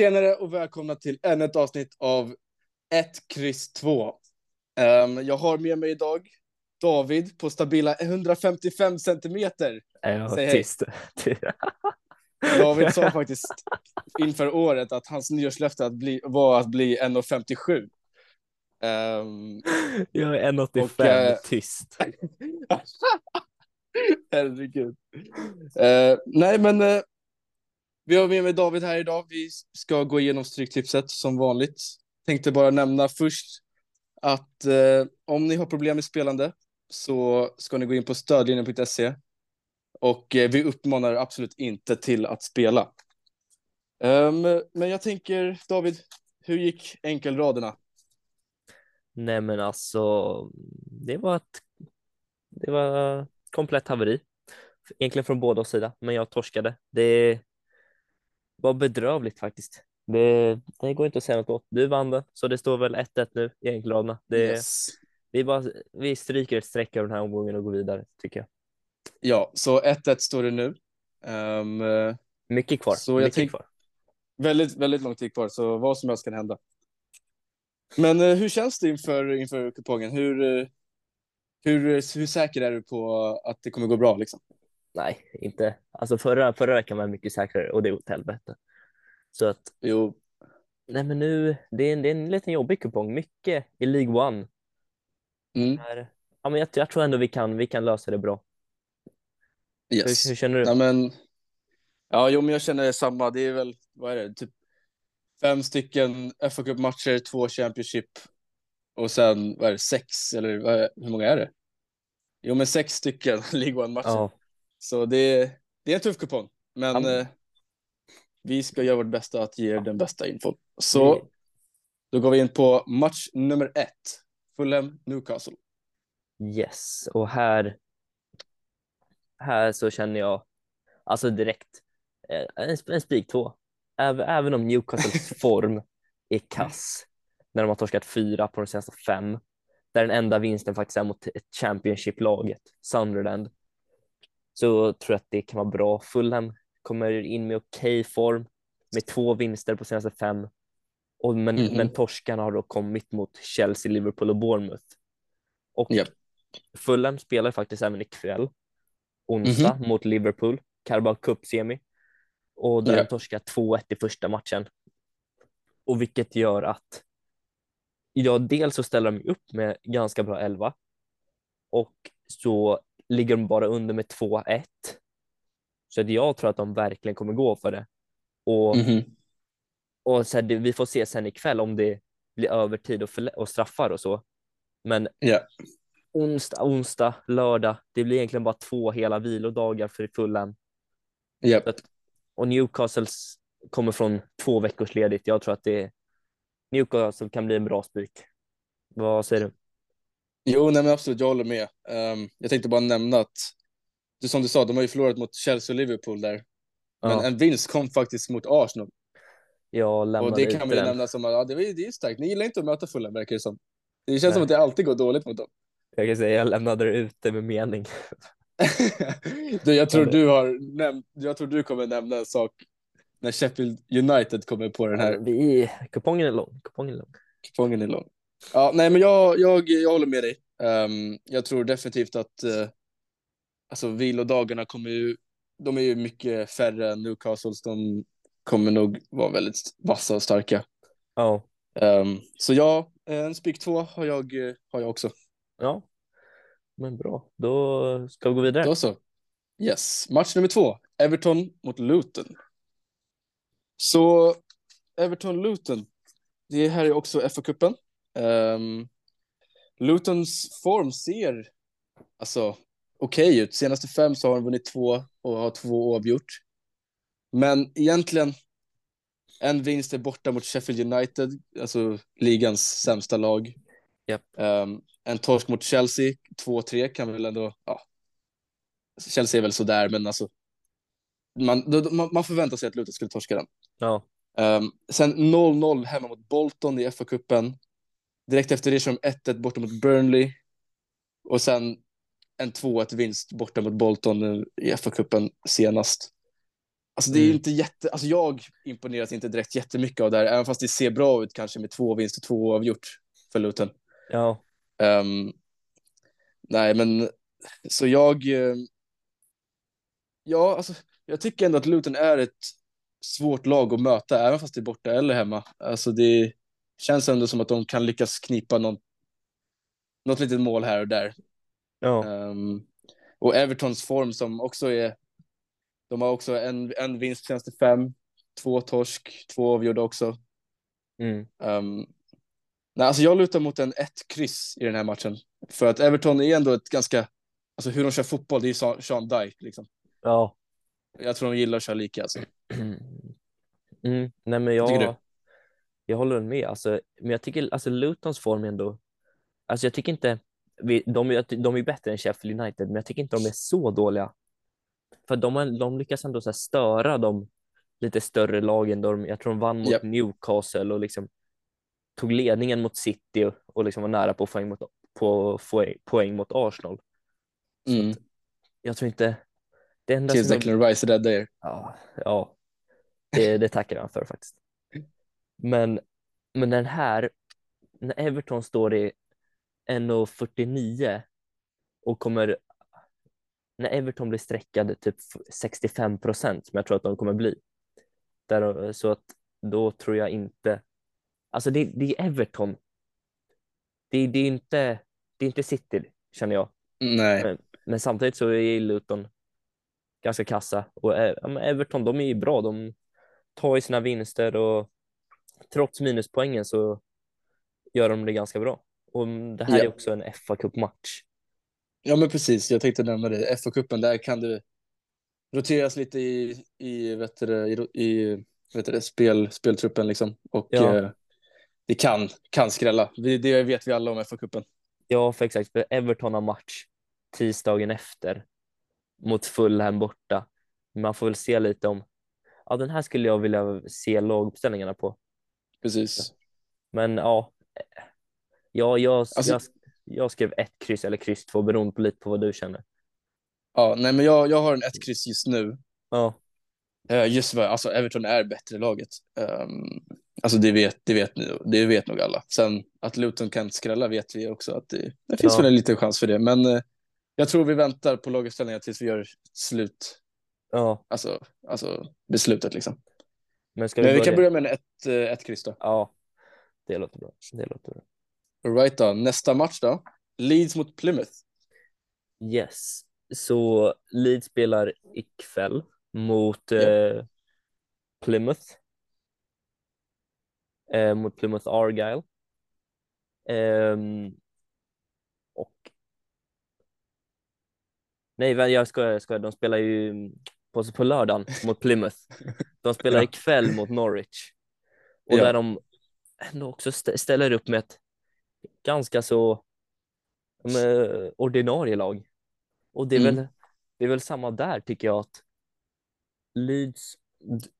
Tjenare och välkomna till ännu ett avsnitt av 1, kryss 2. Um, jag har med mig idag David på stabila 155 centimeter. Ja, Säg tyst. David sa faktiskt inför året att hans nyårslöfte att bli, var att bli 1,57. Um, Jag är 1,85 Och, eh, tyst. herregud. Eh, nej, men eh, vi har med mig David här idag. Vi ska gå igenom Stryktipset som vanligt. Tänkte bara nämna först att eh, om ni har problem med spelande så ska ni gå in på stödlinjen.se och eh, vi uppmanar absolut inte till att spela. Um, men jag tänker, David, hur gick enkelraderna? Nej men alltså, det var ett det var komplett haveri. Egentligen från båda sidor, men jag torskade. Det var bedrövligt faktiskt. Det, det går inte att säga något åt. Du vann det, så det står väl 1-1 nu i enkelraderna. Yes. vi, bara, vi stryker ett streck över den här omgången och går vidare, tycker jag. Ja, så 1-1 står det nu. Eh, Mycket kvar. Så jag mycket tänk- kvar. väldigt, väldigt lång tid kvar, så vad som helst kan hända. Men eh, hur känns det inför, inför kupongen? Hur, eh, hur, hur säker är du på att det kommer gå bra? Liksom? Nej, inte. Alltså förra, förra veckan var jag mycket säkrare och det är åt helvete. Så att Jo, Nej, men nu, det är, en, det är en liten jobbig kupong. Mycket i League One. mm, Här. Ja, men jag, jag tror ändå vi kan, vi kan lösa det bra. yes. Hur, hur känner du? Ja, men, ja, jo, men jag känner samma. Det är väl, vad är det, typ fem stycken fa Cup-matcher, två Championship och sen, vad är det, sex, eller vad är, hur många är det? Jo, men sex stycken League One-matcher. Ja, Så det, det är en tuff kupong, men men- eh, vi ska göra vårt bästa att ge er den bästa infon. Så vi- då går vi in på match nummer ett. Fulham Newcastle. yes. Och här, här så känner jag, alltså direkt, eh, en, en spik två. Även, även om Newcastles form är kass, när de har torskat fyra på de senaste fem, där den enda vinsten faktiskt är mot ett Championship-laget, Sunderland, så tror jag att det kan vara bra. Fulham kommer in med okej form med två vinster på senaste fem. Och men, Mhm. men torskarna har då kommit mot Chelsea, Liverpool och Bournemouth. Och Japp. Fulham spelar faktiskt även ikväll, onsdag, Mhm. mot Liverpool, Carabao Cup-semi. Och där Ja. de torskar 2-1 i första matchen. Och vilket gör att ja, dels så ställer de upp med ganska bra elva och så ligger de bara under med 2-1. Så att jag tror att de verkligen kommer gå för det. Och, Mhm. och så här, det, vi får se sen ikväll om det blir övertid och, och straffar och så. Men Ja. onsdag, onsdag, lördag, det blir egentligen bara två hela vilodagar för Fulham. Japp. Och Newcastles kommer från två veckors ledigt. Jag tror att det Newcastle kan bli en bra spik. Vad säger du? Jo, nej men absolut, jag håller med. Ehm, jag tänkte bara nämna att, du, som du sa, de har ju förlorat mot Chelsea och Liverpool där. Men Ja, en vinst kom faktiskt mot Arsenal. jag Och det kan man ju den. nämna som att ja, det, är, det är starkt. Ni gillar inte att möta Fulham, verkar det som. Det känns som Nej. att det alltid går dåligt mot dem. Jag kan säga jag lämnade det ute med mening. du, jag tror du har nämnt, jag tror du kommer nämna en sak när Sheffield United kommer på den här Vi, kupongen är lång. Kupongen är lång. kupongen är lång. Ja, nej, men jag, jag, jag håller med dig. Ehm, jag tror definitivt att uh, alltså vilodagarna kommer ju, de är ju mycket färre än Newcastles. De kommer nog vara väldigt vassa och starka. Ja, Ehm, så ja, en spik två har jag, har jag också. ja. Men bra, då ska vi gå vidare. Då så. Yes, match nummer två. Everton mot Luton. Så Everton-Luton. Det här är också FA-cupen. Um, Lutons form ser alltså okej ut. Senaste fem så har de vunnit två och har två oavgjort. Men egentligen en vinst är borta mot Sheffield United, alltså ligans sämsta lag. Japp. Ehm, en torsk mot Chelsea, 2-3 kan väl ändå, ja. Chelsea är väl sådär, men alltså. Man, då, man, man förväntar sig att Luton skulle torska den. Ja, Ehm, sen 0-0 hemma mot Bolton i FA-cupen. Direkt efter det kör de 1-1 borta mot Burnley. Och sen en 2-1 vinst borta mot Bolton i FA-cupen senast. Alltså det är Mm. inte jätte, alltså jag imponeras inte direkt jättemycket av det här, även fast det ser bra ut kanske med två vinster, två oavgjort för Luton. Ja, Ehm, nej, men så jag, eh, ja, alltså jag tycker ändå att Luton är ett svårt lag att möta, även fast det är borta eller hemma. Alltså det känns ändå som att de kan lyckas knipa någon, något litet mål här och där. ja, Ehm, och Evertons form som också är, de har också en, en vinst senaste fem, två torsk, två avgjorda också. mm. Ehm, nej, alltså jag lutar mot en ett kryss i den här matchen. För att Everton är ändå ett ganska, alltså hur de kör fotboll, det är Sean- Sean Dyke liksom. ja. Jag tror de gillar att köra lika alltså. Mm. Nej, men tycker du? Jag, håller med. Alltså, men jag tycker alltså Lutons form ändå, alltså jag tycker inte, vi, de, är- de är bättre än Sheffield United, men jag tycker inte de är så dåliga. För de, de lyckas ändå så störa de lite större lagen. De, jag tror de vann mot Japp. Newcastle och liksom tog ledningen mot City och, och liksom var nära på poäng mot, på poäng, poäng mot Arsenal. Så Mm. jag tror inte, det enda Tills Declan Rice räddar er. Ja, ja. Det, det tackar jag för faktiskt. Men, men den här, när Everton står i 1,49 och kommer, när Everton blir sträckade typ 65 procent som jag tror att de kommer bli, där, så att då tror jag inte, alltså det, det är Everton. Det, det är inte, det är inte City känner jag. Nej, Men, men samtidigt så är Luton ganska kassa och eh, Everton de är ju bra. De tar ju sina vinster och trots minuspoängen så gör de det ganska bra. Och det här Ja. är också en fa Cup-match. ja men precis, jag tänkte nämna det. FA-cupen, där kan det roteras lite i, i, vet du, i, i vet du, spel, speltruppen liksom. Och Ja. eh, det kan, kan skrälla. Vi, det vet vi alla om FA-cupen. Ja, för exakt. För Everton har match tisdagen efter mot Fulham borta. Man får väl se lite om, ja den här skulle jag vilja se laguppställningarna på. Precis. Men ja, ja jag, Alltså- jag, jag skrev ett kryss eller kryss två beroende på lite på vad du känner. Ja, nej men jag, jag har en ett kryss just nu. Ja, Eh, Just vad, alltså Everton är bättre laget. Um, alltså det vet, det, vet, ni- det vet nog alla. Sen att Luton kan skrälla vet vi också att det, det finns Ja. väl en liten chans för det. Men eh, jag tror vi väntar på laguppställningar tills vi gör slut, ja. alltså, alltså beslutet liksom. Men ska vi Men vi börja? kan börja med ett, eh, ett kryss då. Ja, det låter bra. Det låter bra. All right då, nästa match då. Leeds mot Plymouth. Yes, så Leeds spelar ikväll mot eh, Plymouth. Eh, mot Plymouth Argyle. Ehm, och Nej, jag skojar, jag skojar. De spelar ju på, på lördagen mot Plymouth. De spelar Ja. ikväll mot Norwich. Och Ja. där de ändå också stä- ställer upp med ett ganska så med, ordinarie lag. Och det är, Mm. väl, det är väl samma där tycker jag att Leeds,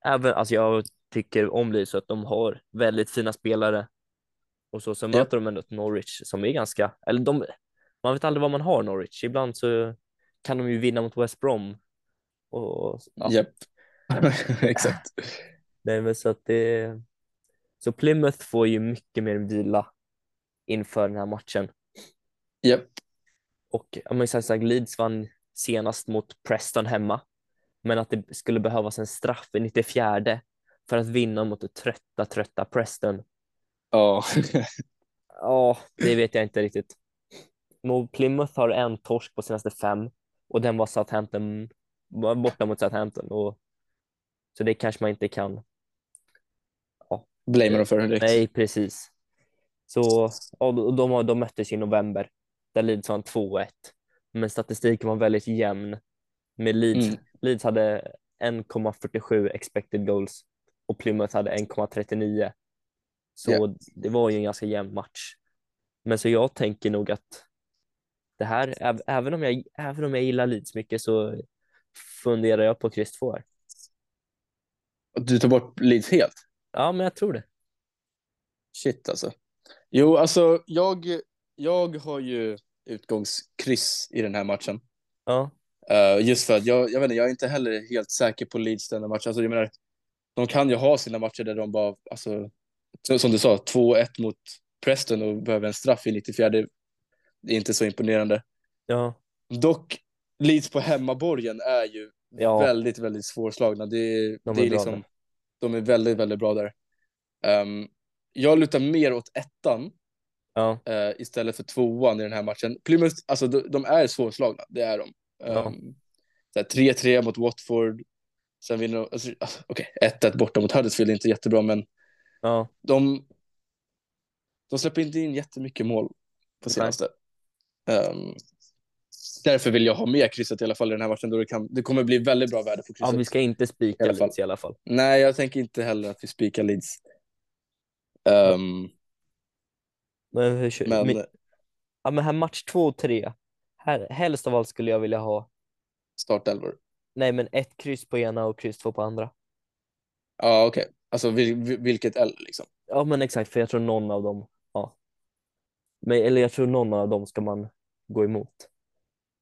även, alltså jag tycker om Leeds så att de har väldigt fina spelare och så, så Ja. möter de ändå ett Norwich som är ganska, eller de, man vet aldrig vad man har Norwich, ibland så kan de ju vinna mot West Brom. Och, ja, Japp. Exakt. nej, men så att det, så Plymouth får ju mycket mer vila inför den här matchen. Japp. Och ja, men som sagt, Leeds vann senast mot Preston hemma. Men att det skulle behövas en straff i 94 för att vinna mot det trötta, trötta Preston. Ja. Ja, det vet jag inte riktigt. Plymouth har en torsk på senaste fem och den var Southampton borta mot Southampton. Och, så det kanske man inte kan. Blamear dem för direkt. Nej, precis. Så ja, de, de, möttes i november där Leeds vann 2-1. Men statistiken var väldigt jämn. Med Leeds, Mm. Leeds hade 1,47 expected goals och Plymouth hade 1,39. Så Ja. det var ju en ganska jämn match. Men så jag tänker nog att det här, äv- även om jag, även om jag gillar Leeds mycket så funderar jag på kryss 2 här. Du tar bort Leeds helt? Ja, men jag tror det. Shit alltså. Jo, alltså jag, jag har ju utgångskryss i den här matchen. Ja, Uh, just för att jag, jag vet inte, jag är inte heller helt säker på Leeds denna match. Alltså, jag menar, de kan ju ha sina matcher där de bara, alltså, som du sa, 2-1 mot Preston och behöver en straff i 94. Det är inte så imponerande. Ja, Dock, Leeds på hemmaborgen är ju Ja. väldigt, väldigt svårslagna. Det, är- De det är liksom, de är väldigt, väldigt bra där. Ehm, jag lutar mer åt ettan ja, eh, istället för tvåan i den här matchen. Plymouth, alltså de, de är svårslagna, det är de. Ja. Um, här 3-3 mot Watford. Sen vinner de, alltså, alltså, okej, 1-1 borta mot Huddersfield är inte jättebra, men ja, de, de släpper inte in jättemycket mål på senaste. Ehm, därför vill jag ha med krysset i alla fall i den här matchen, då det, kan, det kommer bli väldigt bra värde på ja, krysset. vi ska inte spika fall. Leeds i alla fall. Nej, jag tänker inte heller att vi spikar Leeds. Ehm, Men, hur, kör- men men, ja, men här match två och tre. Här, helst av allt skulle jag vilja ha, startelvor. nej men ett kryss på ena och kryss två på andra. Ja, okej. Alltså vil, vil- vilket L liksom. Ja men exakt, för jag tror någon av dem, ja. Men, eller jag tror någon av dem ska man gå emot.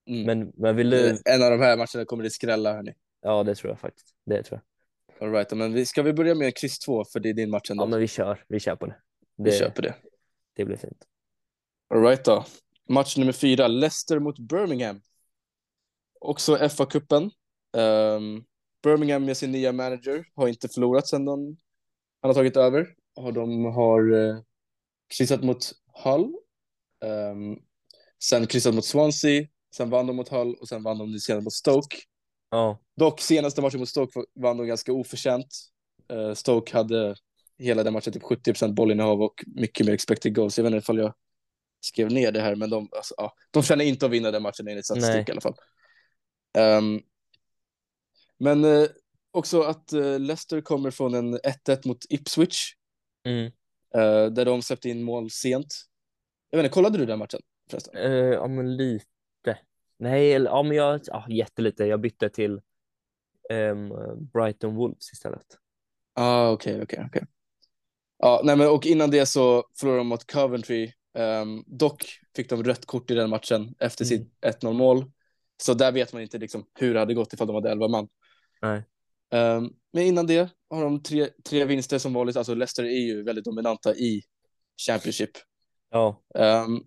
Mm. Men, men vill Eh, du, En av de här matcherna kommer det skrälla, hörni. ja det tror jag faktiskt. Det tror jag. All right, men vi, ska vi börja med kryss 2 för det är din match ändå. Ja men vi kör, vi kör på det. vi Det, köper det. det blir fint. All right då. Match nummer fyra, Leicester mot Birmingham. Också FA-cupen. Ehm, Birmingham med sin nya manager har inte förlorat sedan de, han har tagit över. Och de har uh, kryssat mot Hull. Um, sen kryssat mot Swansea. Sen vann de mot Hull och sen vann de nu senast mot Stoke. Ja, Dock senaste matchen mot Stoke vann de ganska oförtjänt. Eh, Stoke hade hela den matchen typ 70% bollinnehav och mycket mer expected goals. Jag vet inte ifall jag skrev ner det här, men de, alltså, ja, de känner inte att vinna den matchen enligt statistik Nej. i alla fall. Ehm, men eh, också att eh, Leicester kommer från en 1-1 mot Ipswich, mm. där de släppte in mål sent. Jag vet inte, kollade du den matchen förresten? Ja men lite. Nej, eller, ja men jag, ja, jättelite. Jag bytte till ehm, Brighton Wolves istället. Ah, okej, okej, okej. Ja, nej, men och innan det så förlorade de mot Coventry. Ehm, dock fick de rött kort i den matchen efter Mm. sitt 1-0 mål. Så där vet man inte liksom hur det hade gått ifall de hade 11 man. Nej. Ehm, men innan det har de tre, tre vinster som vanligt. Alltså Leicester är ju väldigt dominanta i Championship. Ja, Ehm,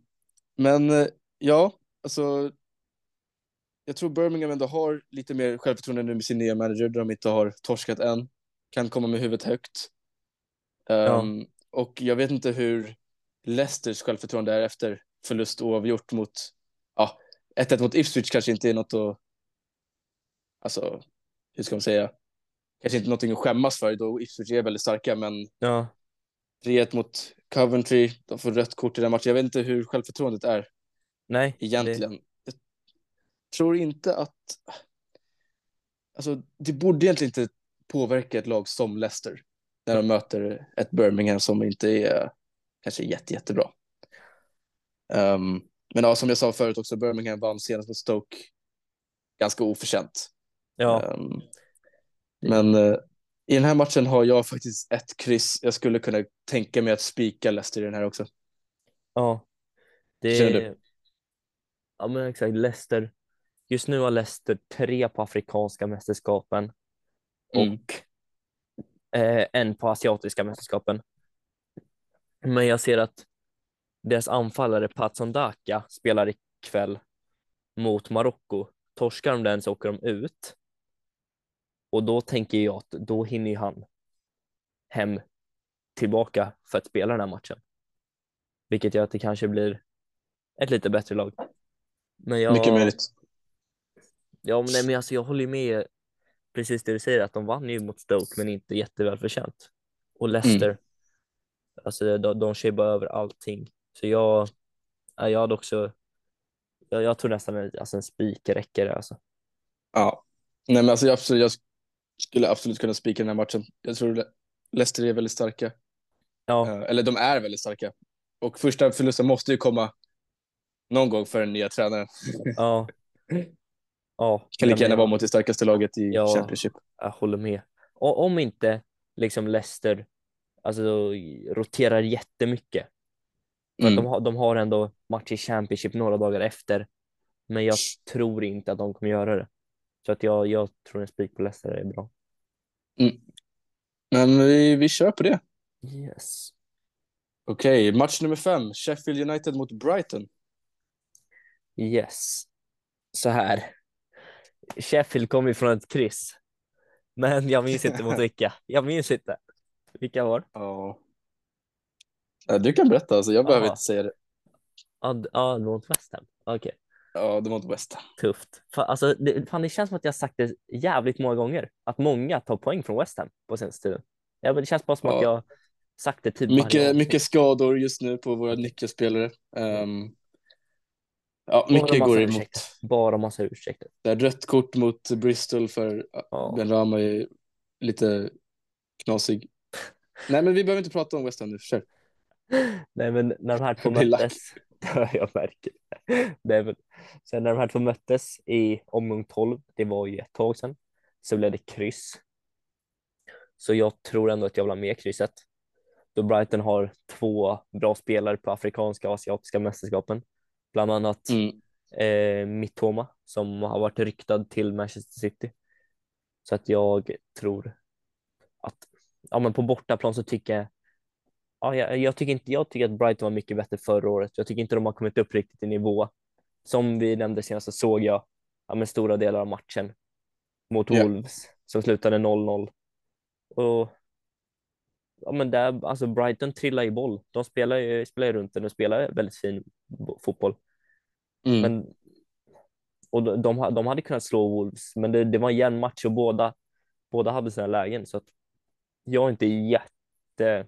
men eh, ja, alltså. Jag tror Birmingham ändå har lite mer självförtroende nu med sin nya manager där de inte har torskat än. Kan komma med huvudet högt. Ehm, Och jag vet inte hur Leicesters självförtroende är efter förlust oavgjort mot, ja, 1-1 mot Ipswich kanske inte är något att, alltså, hur ska man säga, kanske inte någonting att skämmas för då Ipswich är väldigt starka, men ja, 3-1 mot Coventry, de får rött kort i den matchen. Jag vet inte hur självförtroendet är nej. egentligen. Jag tror inte att, alltså, det borde egentligen inte påverka ett lag som Leicester när de möter ett Birmingham som inte är kanske jätte, jättebra. Um, men ja, som jag sa förut också, Birmingham vann senast mot Stoke ganska oförtjänt. Ja, Um, men eh, i den här matchen har jag faktiskt ett kryss. Jag skulle kunna tänka mig att spika Leicester i den här också. ja. Det Känner du? Ja men exakt, Leicester. Just nu har Leicester tre på afrikanska mästerskapen Mm. och eh, en på asiatiska mästerskapen. Men jag ser att deras anfallare Patson Daka spelar ikväll mot Marocko. Torskar de den så åker de ut. Och då tänker jag att då hinner han hem tillbaka för att spela den här matchen. Vilket gör att det kanske blir ett lite bättre lag. Men jag, Mycket möjligt. Ja, men, nej, men alltså, jag håller med precis det du säger att de vann ju mot Stoke men inte jätteväl förtjänt. Och Leicester, alltså de, de kör bara över allting. Så jag, ja, jag hade också, jag, jag tror nästan alltså en spik räcker det, alltså. Ja. Nej, men alltså, jag, absolut, jag skulle absolut kunna spika den här matchen. Jag tror Le- Leicester är väldigt starka. Ja, Eh, eller de är väldigt starka. Och första förlusten måste ju komma någon gång för den nya tränaren. ja. Ja, Kan lika gärna vara mot det starkaste laget i Ja. Championship. jag, håller med. Och om inte liksom Leicester alltså, roterar jättemycket. Mm. de, har, de har ändå match i Championship några dagar efter Men jag tror inte att de kommer göra det. Så att jag, jag tror en spik på Leicester är bra. Men vi, vi kör på det. Yes. Okej, match nummer fem. Sheffield United mot Brighton. Yes. Så här. Sheffield kom ju från ett kryss. Men jag minns inte mot vilka. Jag minns inte. Vilka var? Ja. Du kan berätta, alltså. jag behöver Ja. inte säga det. Ja, ja, mot West Ham. Okej, Ja, det var inte Ham. tufft. Fan, alltså, det, fan, det känns som att jag sagt det jävligt många gånger. Att många tar poäng från West Ham på senaste tiden. Ja, men det känns bara som att Ja. jag sagt det typ Mycket, mycket skador just nu på våra nyckelspelare. Ehm, ja, mycket går emot. ursäkter. Bara massa ursäkter. Det är rött kort mot Bristol för ja. Ben Rama är lite knasig. Nej, men vi behöver inte prata om West Ham nu. Kör. Nej, men när de här två möttes. Ja, jag märker det. Nej, men, sen när de här två möttes i omgång 12, det var ju ett tag sedan, så blev det kryss. Så jag tror ändå att jag vill ha med krysset. Då Brighton har två bra spelare på afrikanska och asiatiska mästerskapen. Bland annat Mm. eh, Mittoma som har varit ryktad till Manchester City. Så att jag tror att ja, men på bortaplan så tycker jag Ja, jag, jag, tycker inte, jag tycker att Brighton var mycket bättre förra året. Jag tycker inte de har kommit upp riktigt i nivå. Som vi nämnde senast så såg jag ja, men stora delar av matchen mot Ja. Wolves som slutade 0-0. Och ja, men där, alltså Brighton trillar i boll. De spelar ju, spelar runt den och spelar väldigt fin bo- fotboll. Mm. Men, och de, de, de hade kunnat slå Wolves, men det, det var en jämn match och båda, båda hade sina lägen. Så att jag är inte jätte,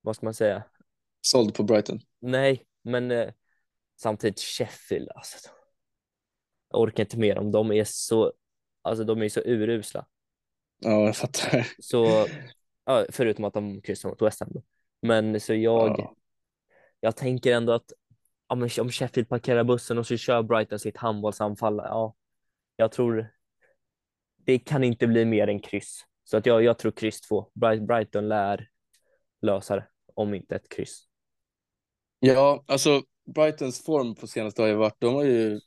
vad ska man säga, Såld på Brighton. Nej, men eh, samtidigt Sheffield, alltså. Jag orkar inte mer om de är så, alltså de är så urusla. Ja, jag fattar. Så, ja, förutom att de kryssar mot West Ham. då. Men så jag, Ja. jag tänker ändå att ja, men om Sheffield parkerar bussen och så kör Brighton sitt handbollsanfall, ja, jag tror det kan inte bli mer än kryss. Så att jag, jag tror kryss två. Bright, Brighton lär lösa det, om inte ett kryss. Ja, alltså Brightons form på senaste har ju varit, de har ju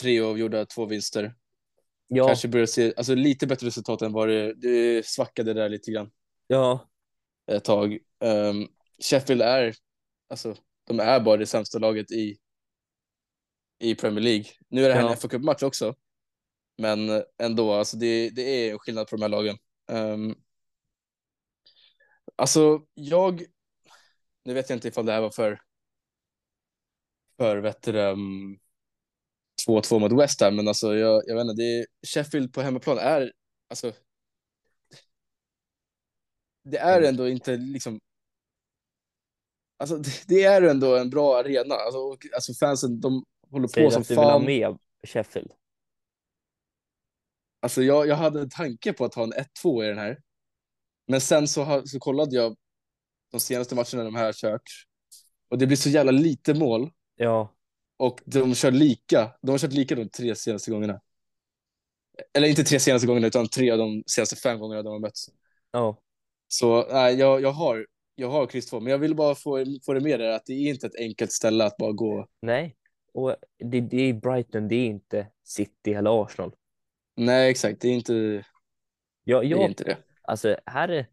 tre avgjorda, två vinster. Ja, Kanske börjar se, alltså lite bättre resultat än vad det, det svackade där lite grann ja, ett tag. Um, Sheffield är, alltså de är bara det sämsta laget i, i Premier League. Nu är det här Ja. en FA Cup-match också, men ändå, alltså det, det är skillnad på de här lagen. Um, alltså jag, nu vet jag inte ifall det här var för, för vet du, um, 2-2 mot West Ham, men alltså jag, jag vet inte, det Sheffield på hemmaplan är, alltså det är Mm. ändå inte liksom Alltså det, det är ändå en bra arena. Alltså, och, alltså fansen, de håller säger på du som att du vill ha fan. med Sheffield? Alltså jag, jag hade en tanke på att ha en 1-2 i den här. Men sen så, har, så kollade jag de senaste matcherna de här har kört. Och det blir så jävla lite mål. Ja, Och de kör lika. De har kört lika de tre senaste gångerna. Eller inte tre senaste gångerna, utan tre av de senaste fem gångerna de har mötts. ja, Så nej, jag, jag har jag har kryss 2, men jag vill bara få, få det med där att det är inte ett enkelt ställe att bara gå. nej. Och det, det är Brighton, det är inte City eller Arsenal. Nej, exakt. Det är inte Jag, det. Är jag, inte det. alltså här är,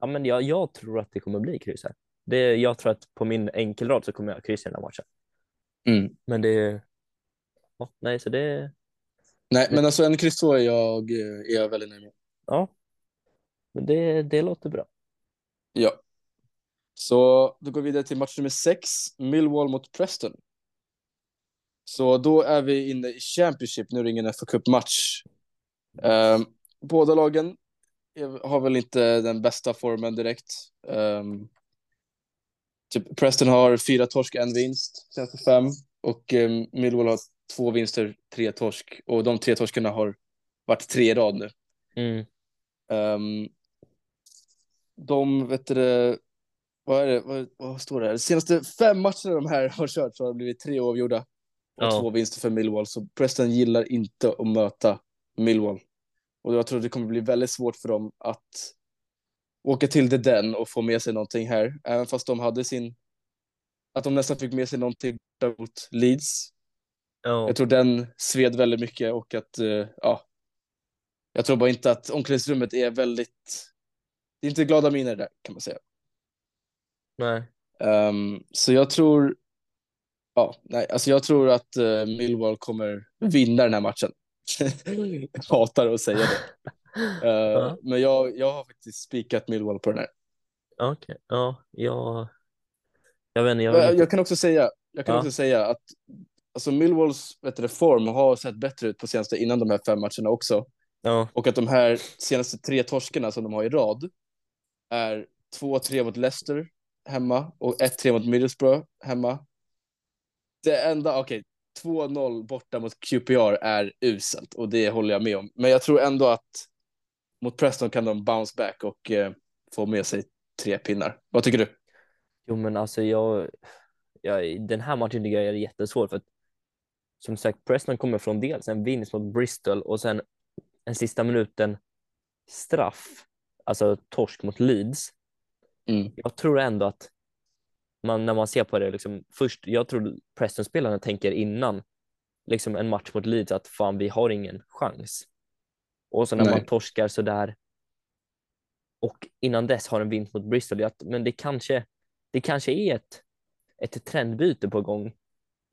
ja men jag, jag tror att det kommer bli kryss här. Det, jag tror att på min enkelrad så kommer jag kryssa i den här matchen. Mm. Men det, ja, nej så det, Nej, men alltså en kryss 2 är jag, är jag väldigt nöjd med. ja. Men det, det låter bra. Ja. Så då går vi vidare till match nummer 6, Millwall mot Preston. Så då är vi inne i Championship, nu är det ingen FA Cup-match. Ehm, båda lagen har väl inte den bästa formen direkt. Ehm, typ Preston har fyra torsk, en vinst, senaste fem. Och um, Millwall har två vinster, tre torsk. Och de tre torskarna har varit tre i rad nu. Mm. Um, de, vet du vad är det, vad, vad står det här? De senaste fem matcherna de här har kört så har det blivit tre oavgjorda och Ja. två vinster för Millwall. Så Preston gillar inte att möta Millwall. Och jag tror det kommer bli väldigt svårt för dem att åka till The Den och få med sig någonting här. Även fast de hade sin, att de nästan fick med sig någonting mot Leeds. Ja, Jag tror den sved väldigt mycket och att, eh, ja, jag tror bara inte att omklädningsrummet är väldigt, det är inte glada miner där kan man säga. nej. Ehm, så jag tror, ja, nej, alltså jag tror att uh, Millwall kommer vinna den här matchen. jag hatar att säga det. Eh, Ja. Men jag, jag har faktiskt spikat Millwall på den här. Okej, ja, jag... Jag vet inte, jag Jag, jag kan också säga, jag kan Ja. också säga att alltså Millwalls vet du, form har sett bättre ut på senaste innan de här fem matcherna också. Ja, Och att de här senaste tre torskarna som de har i rad är 2-3 mot Leicester hemma och 1-3 mot Middlesbrough hemma. Det enda, okej, 2-0 borta mot QPR är uselt och det håller jag med om. Men jag tror ändå att mot Preston kan de bounce back och eh, få med sig tre pinnar. Vad tycker du? jo men alltså jag... jag den här matchen tycker jag är jättesvår för att som sagt, Preston kommer från dels en vinst mot Bristol och sen en sista minuten straff, alltså torsk mot Leeds. Mm. Jag tror ändå att man, när man ser på det, liksom, först, jag tror Preston-spelarna tänker innan liksom en match mot Leeds att fan, vi har ingen chans. Och så när Nej. man torskar så där och innan dess har en vinst mot Bristol, att, men det kanske, det kanske är ett, ett trendbyte på gång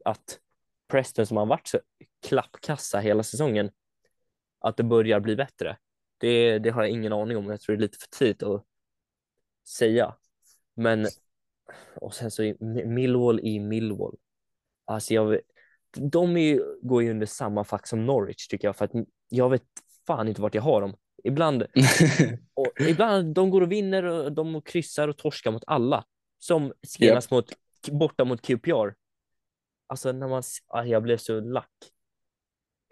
att Preston som har varit så klappkassa hela säsongen, att det börjar bli bättre. Det, det har jag ingen aning om, jag tror det är lite för tidigt att säga. Men, och sen så Millwall i Millwall. Alltså jag, de är går ju under samma fack som Norwich tycker jag, för att jag vet fan inte vart jag har dem. Ibland, och ibland de går och vinner och de kryssar och torskar mot alla. Som senast mot, borta mot QPR. Alltså när man, ah, jag blev så lack.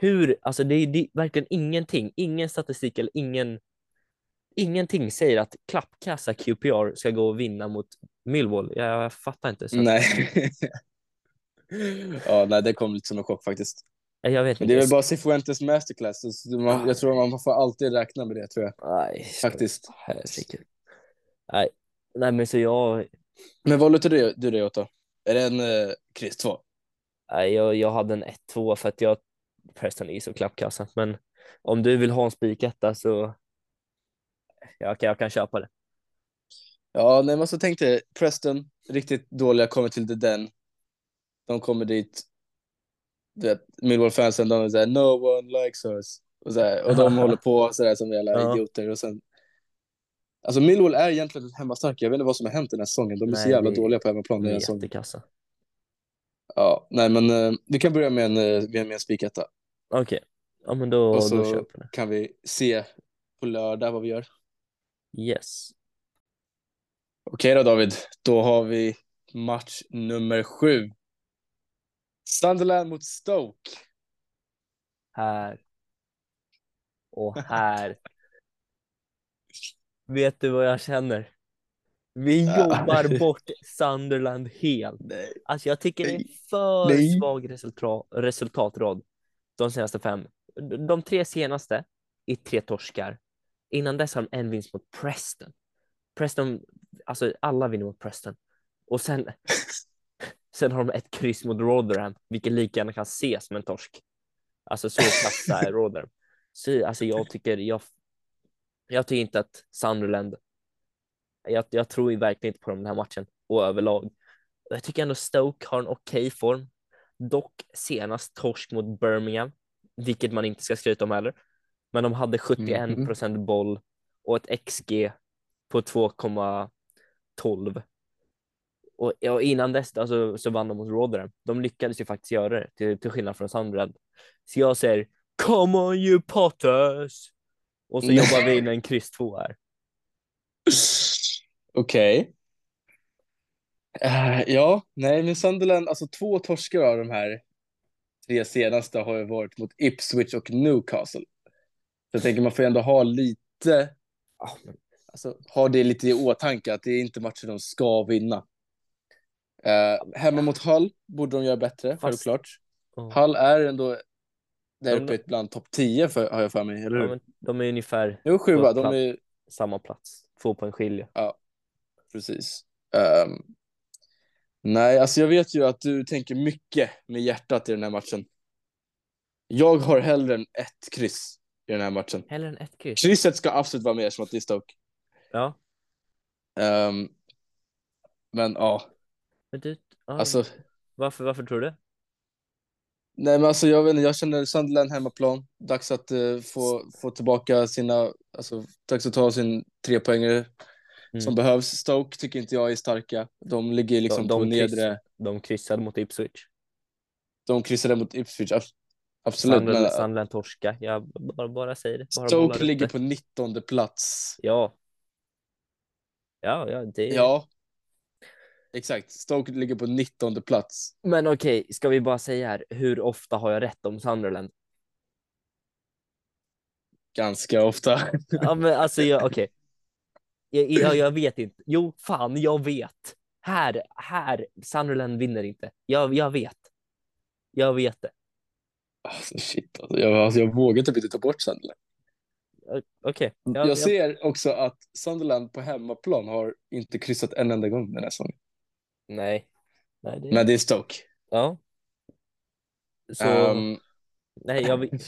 Hur, alltså det är, det är verkligen ingenting, ingen statistik eller ingen, ingenting säger att klappkassa QPR ska gå och vinna mot Millwall. Jag, jag fattar inte. Så nej. ja, nej, det kom lite som en chock faktiskt. jag vet Men inte. det är väl bara Cifuentes masterclass. Man, Ah. jag tror man får alltid räkna med det, tror jag. Nej, Faktiskt. herregud. Nej, nej, men så jag, Men vad lutar du, du dig åt då? Är det en eh, kryss 2? nej, jag, jag hade en 1-2 för att jag, Preston är så klappkassa. Men om du vill ha en spiketta så jag, kan- jag kan köpa det. Ja, nej, men så tänkte Preston, riktigt dåliga, kommer till The Den. De kommer dit, du vet, Millwall-fansen, de är såhär, no one likes us. Och, så här, och de håller på sådär som jävla idioter. Och sen... Alltså Millwall är egentligen ett hemmastarka, jag vet inte vad som har hänt den här säsongen. De är så Nej, jävla vi- dåliga på hemmaplan De den är jättekassa. Ja, nej men eh, vi kan börja med en, eh, med en spiketta. Okej, ja men då, Och så- då köper jag det. Kan vi se på lördag vad vi gör. Yes. Okej då David, då har vi match nummer sju. Sunderland mot Stoke. Här. Och här. Vet du vad jag känner? Vi jobbar bort Sunderland helt. Nej. Alltså jag tycker det är för Nej. svag resultat, resultatrad de senaste fem. De- De tre senaste är tre torskar. Innan dess har de en vinst mot Preston. Preston, alltså alla vinner mot Preston. Och sen, sen har de ett kryss mot Rotherham, vilket lika gärna kan ses som en torsk. Alltså så kassa är Rotherham. Så alltså jag tycker, jag, jag tycker inte att Sunderland, jag, jag tror verkligen inte på dem den här matchen och överlag. Jag tycker ändå Stoke har en okej form. Dock senast torsk mot Birmingham, vilket man inte ska skryta om heller. Men de hade 71 procent boll och ett XG på 2,12. Och ja, innan dess alltså, så vann de mot Rotherham. De lyckades ju faktiskt göra det, till, till skillnad från Sunderland. Så jag säger Come on you Potters! Och så jobbar vi in en kryss 2 här. Okej. Eh, ja, nej, men Sunderland, alltså två torskar av de här tre senaste har ju varit mot Ipswich och Newcastle. Så jag tänker man får ändå ha lite, alltså ha det lite i åtanke att det är inte matcher de ska vinna. Eh, hemma mot Hull borde de göra bättre, Fast- självklart. ja. Hull är ändå där De- uppe bland topp 10 för, har jag för mig, eller Ja, hur? men de är ungefär Jo, sjua, de är samma plats, två poäng skiljer. Precis. Ehm, nej, alltså jag vet ju att du tänker mycket med hjärtat i den här matchen. Jag har hellre än ett kryss i den här matchen. Hellre än ett kryss. Krysset ska absolut vara med eftersom att det är Stoke. Ja. Ehm, men ja, Men du, ja, alltså. varför, varför tror du? Nej men alltså jag vet inte, jag känner Sunderland hemmaplan. Dags att eh, få, få tillbaka sina, alltså dags att ta sin tre poängare Mm. som behövs. Stoke tycker inte jag är starka. De ligger liksom De- på de kryss- nedre, De kryssade mot Ipswich. de kryssade mot Ipswich, ab- absolut. Men Sunderland torska. Jag bara, bara säger det. Bara Stoke ligger på 19 plats. Ja. Ja, ja, det Ja, exakt. Stoke ligger på 19 plats. Men okej, ska vi bara säga här, hur ofta har jag rätt om Sunderland? Ganska ofta. Ja, men alltså, jag, okej. Jag, jag, jag vet inte. Jo, fan, jag vet. Här, här, Sunderland vinner inte. Jag, jag vet. Jag vet det. Alltså shit, alltså, jag, alltså, jag vågar typ inte ta bort Sunderland. Ja, jag ja. ser också att Sunderland på hemmaplan har inte kryssat en enda gång den här säsongen. Nej. Nej, det... Men det är Stoke. Ja. Så, Ehm, nej, jag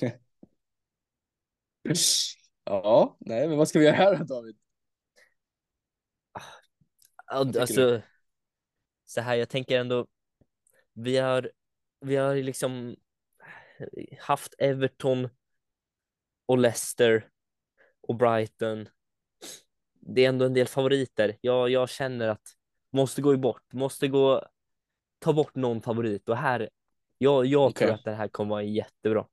ja, nej, men vad ska vi göra här då, David? Alltså, så här, jag tänker ändå, vi har, vi har liksom haft Everton och Leicester och Brighton. Det är ändå en del favoriter. Jag, jag känner att måste gå bort, måste gå, ta bort någon favorit och här, jag, jag Okej. tror att det här kommer vara jättebra.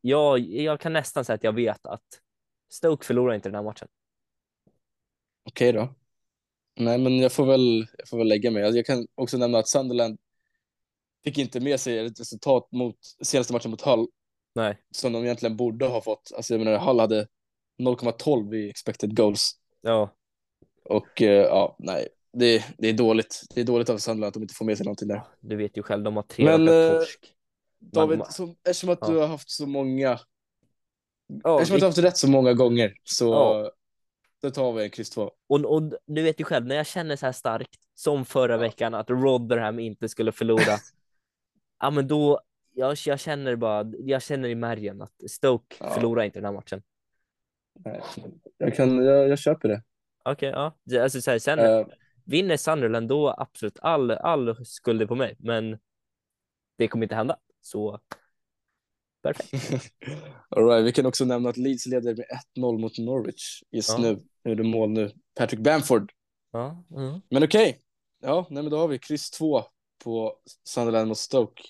Jag, jag kan nästan säga att jag vet att Stoke förlorar inte den här matchen. Okej då. Nej, men jag får väl, jag får väl lägga mig. Alltså, Jag kan också nämna att Sunderland fick inte med sig ett resultat mot senaste matchen mot Hull Nej, som de egentligen borde ha fått. Alltså, jag menar, Hull hade 0,12 i expected goals. ja, Och eh, ja, nej, det, det är dåligt. Det är dåligt av Sunderland att de inte får med sig någonting där. du vet ju själv, de har tre Men, eh, torsk. David, Man- som, eftersom att Ja. du har haft så många, Ja, eftersom att du har haft rätt så många gånger så Ja. Då tar vi en kryss 2. Och, och du vet ju själv, när jag känner så här starkt som förra Ja. veckan att Rotherham inte skulle förlora. ja, men då, jag, jag känner bara, jag känner i märgen att Stoke Ja. förlorar inte den här matchen. Nej, jag, kan, jag, jag köper det. Okej, ja. Det- Alltså, så här, sen Eh, vinner Sunderland då absolut all, all skuld är på mig, men det kommer inte hända. Så perfekt. All right, vi kan också nämna att Leeds leder med 1-0 mot Norwich just Ja. nu. Nu är det mål nu. Patrick Bamford. Ja, mm. Men okej. Ja, nej, men då har vi kryss 2 på Sunderland mot Stoke.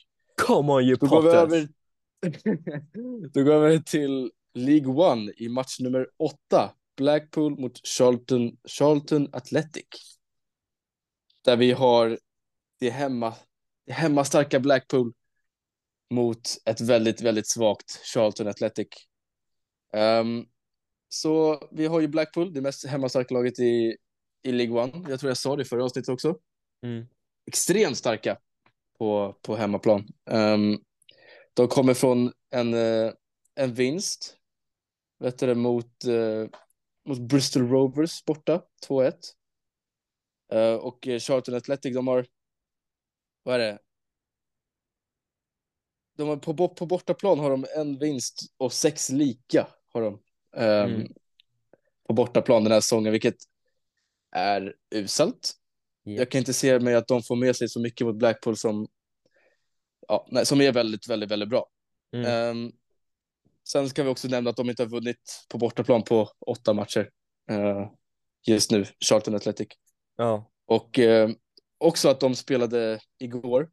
Come on you Då går vi över, då går vi över till League One i match nummer 8. Blackpool mot Charlton, Charlton Athletic. Där vi har det hemma, det hemmastarka Blackpool mot ett väldigt, väldigt svagt Charlton Athletic. Ehm, så vi har ju Blackpool, det mest hemmastarka laget i, i League One. Jag tror jag sa det i förra avsnittet också. Mm. Extremt starka på, på hemmaplan. Ehm, de kommer från en, eh, en vinst vet du, mot, eh, mot Bristol Rovers borta, 2-1. Eh, och Charlton Athletic, de har, vad är det? De har, på, på bortaplan har de en vinst och sex lika har de. Ehm, Mm. På bortaplan den här säsongen, vilket är uselt. Ja. Jag kan inte se mig att de får med sig så mycket mot Blackpool som, ja, nej, som är väldigt, väldigt, väldigt bra. Mm. Ehm, sen ska vi också nämna att de inte har vunnit på bortaplan på åtta matcher eh, just nu, Charlton Athletic. Ja, Och eh, också att de spelade igår.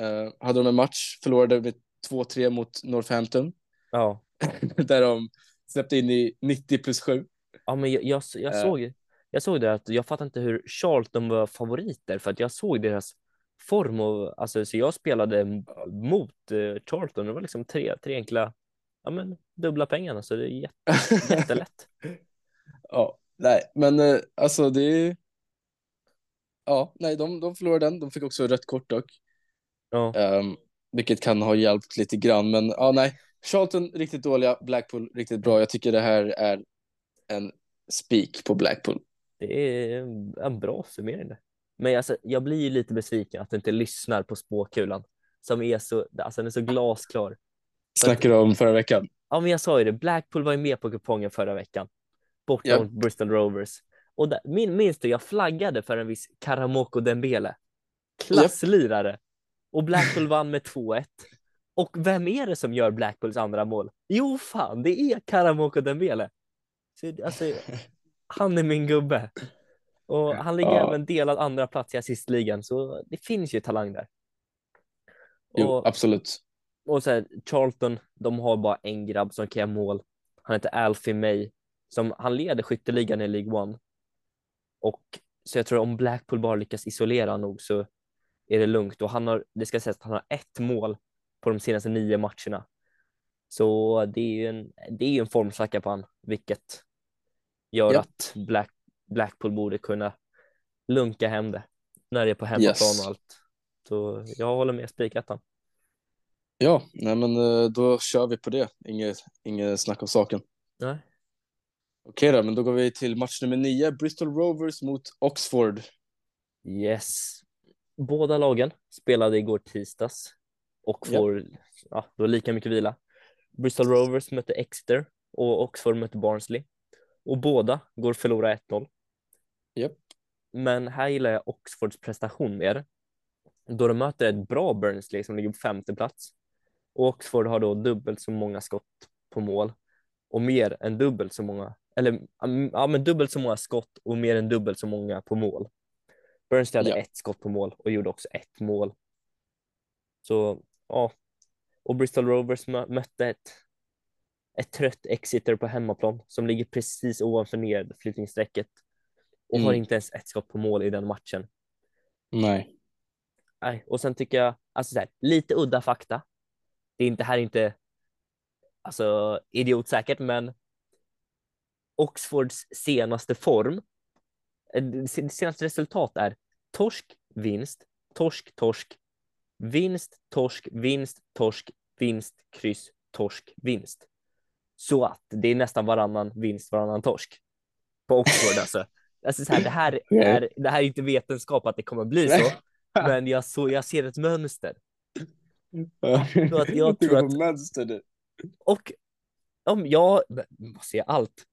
Eh, hade de en match, förlorade med 2-3 mot Northampton, ja. där de släppte in i 90 plus 7. Ja, men jag, jag, jag, Eh. såg, jag såg det att jag fattar inte hur Charlton var favoriter för att jag såg deras form och alltså så jag spelade mot eh, Charlton. Det var liksom tre, tre enkla, ja men dubbla pengarna så det är jätte, jättelätt. ja, nej, men eh, alltså det är... Ja, nej, de, de förlorade den. De fick också rött kort dock. Ja, Um, vilket kan ha hjälpt lite grann, men ja, nej. Charlton riktigt dåliga, Blackpool riktigt bra. Jag tycker det här är en spik på Blackpool. det är en bra summering. Men alltså, jag blir ju lite besviken att du inte lyssnar på spåkulan. som är så, alltså den är så glasklar. Snackar du om förra veckan? Ja, men jag sa ju det. Blackpool var ju med på kupongen förra veckan. Borta Japp. mot Bristol Rovers. Och där, min, minns du, jag flaggade för en viss Karamoko Dembele. Klasslirare. Och Blackpool vann med 2-1. Och vem är det som gör Blackpools andra mål? Jo, fan, det är Karamoko Dembele. Så, alltså, han är min gubbe. Och han ligger Ja. även delad andra plats i assistligan, så det finns ju talang där. Jo, Och, absolut. och så här, Charlton, de har bara en grabb som kan göra mål. Han heter Alfie May, som han leder skytteligan i League One. Och så jag tror om Blackpool bara lyckas isolera nog så är det lugnt. Och han har, det ska sägas att han har ett mål på de senaste nio matcherna. Så det är ju en, det är en formsvacka på han, vilket gör Japp. att Black, Blackpool borde kunna lunka hem det när det är på hemmaplan Yes. och allt. Så jag håller med spikettan. Ja, nej men eh, då kör vi på det. Inget, inget snack om saken. Nej. Okej då, men då går vi till match nummer nio. Bristol Rovers mot Oxford. Yes. Båda lagen spelade igår tisdags och Ja. får ja, då lika mycket vila. Bristol Rovers mötte Exeter och Oxford mötte Barnsley och båda går förlora 1-0. Japp. Men här gillar jag Oxfords prestation mer då de möter ett bra Barnsley som ligger på femte plats. Och Oxford har då dubbelt så många skott på mål och mer än dubbelt så många, eller ja, men dubbelt så många skott och mer än dubbelt så många på mål. Burnsley hade Ja. ett skott på mål och gjorde också ett mål. Så ja, och Bristol Rovers mö- mötte ett, ett trött Exeter på hemmaplan som ligger precis ovanför nedflyttningsstrecket och har Mm. inte ens ett skott på mål i den matchen. Nej. Nej, och sen tycker jag, alltså så här, lite udda fakta. Det är inte här är inte alltså idiotsäkert, men Oxfords senaste form, eh, senaste resultat är torsk, vinst, torsk, torsk, vinst, torsk, vinst, torsk, vinst, kryss, torsk, vinst. Så att det är nästan varannan vinst, varannan torsk på Oxford alltså. alltså så här, det, här är, det här är inte vetenskap att det kommer bli så, men jag, så, jag ser ett mönster. Så att jag Du tror att- mönster nu. Och om jag, vad ser jag allt?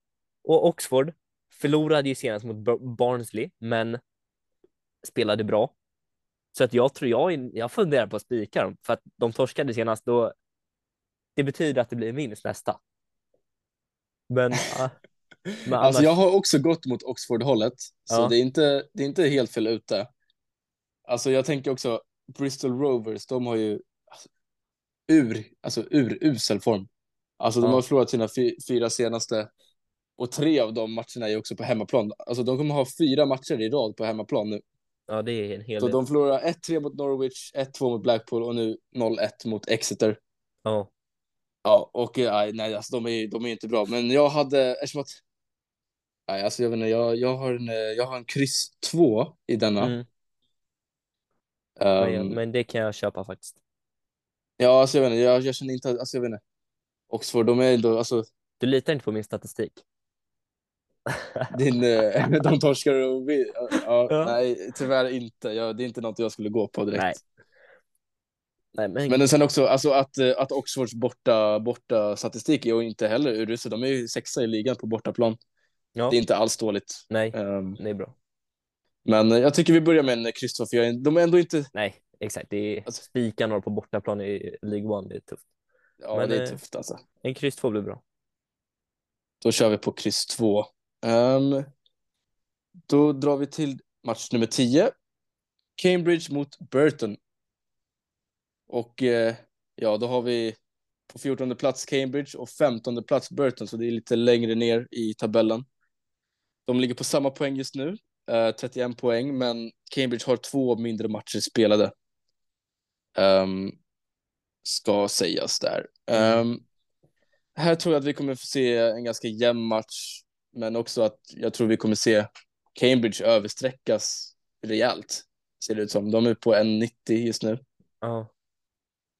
Och Oxford förlorade ju senast mot Bar- Barnsley, men spelade bra. Så att jag tror jag, jag funderar på att spika dem för att de torskade senast då. Det betyder att det blir minst nästa. Men, men annars, Alltså jag har också gått mot Oxford-hållet, så Ja. det, är inte, det är inte helt fel ute. Alltså jag tänker också, Bristol Rovers, de har ju alltså, ur, alltså urusel form. Alltså de Ja. har förlorat sina fy, fyra senaste och tre av de matcherna är också på hemmaplan. Alltså de kommer ha fyra matcher i rad på hemmaplan nu. Ja, det är en hel Så del. de förlorar 1-3 mot Norwich, 1-2 mot Blackpool och nu 0-1 mot Exeter. Ja, Ja, och eh, nej, alltså de är, de är inte bra. Men jag hade, eftersom att... Nej, alltså jag vet inte, jag, jag har en, eh, jag har en kryss 2 i denna. mm, men, Ehm, men det kan jag köpa faktiskt. Ja, alltså jag vet inte, jag, jag känner inte, alltså jag vet inte. Oxford, de är ändå, alltså Du litar inte på min statistik? Din, eh, de torskar och vi, ja, Ja. nej, tyvärr inte. Jag, det är inte något jag skulle gå på direkt. Nej. Nej, men, Men sen också, alltså att, eh, att Oxfords borta, borta statistik är ju inte heller urusel. De är ju sexa i ligan på bortaplan. ja, Det är inte alls dåligt. nej, Ehm, det är bra. men eh, jag tycker vi börjar med en kryss 2, för jag de är ändå inte, Nej, exakt. Det är Alltså- spika några på bortaplan i League One. Det är tufft. ja Men, det är tufft alltså. En kryss två blir bra. Då kör vi på kryss 2. Um, då drar vi till match nummer 10. Cambridge mot Burton. Och eh, ja, då har vi på 14 plats Cambridge och 15 plats Burton, så det är lite längre ner i tabellen. De ligger på samma poäng just nu, eh, 31 poäng, men Cambridge har två mindre matcher spelade. Um, ska sägas där. Um, här tror jag att vi kommer få se en ganska jämn match, men också att jag tror vi kommer se Cambridge översträckas rejält, ser det ut som. De är på 1,90 just nu. Ja,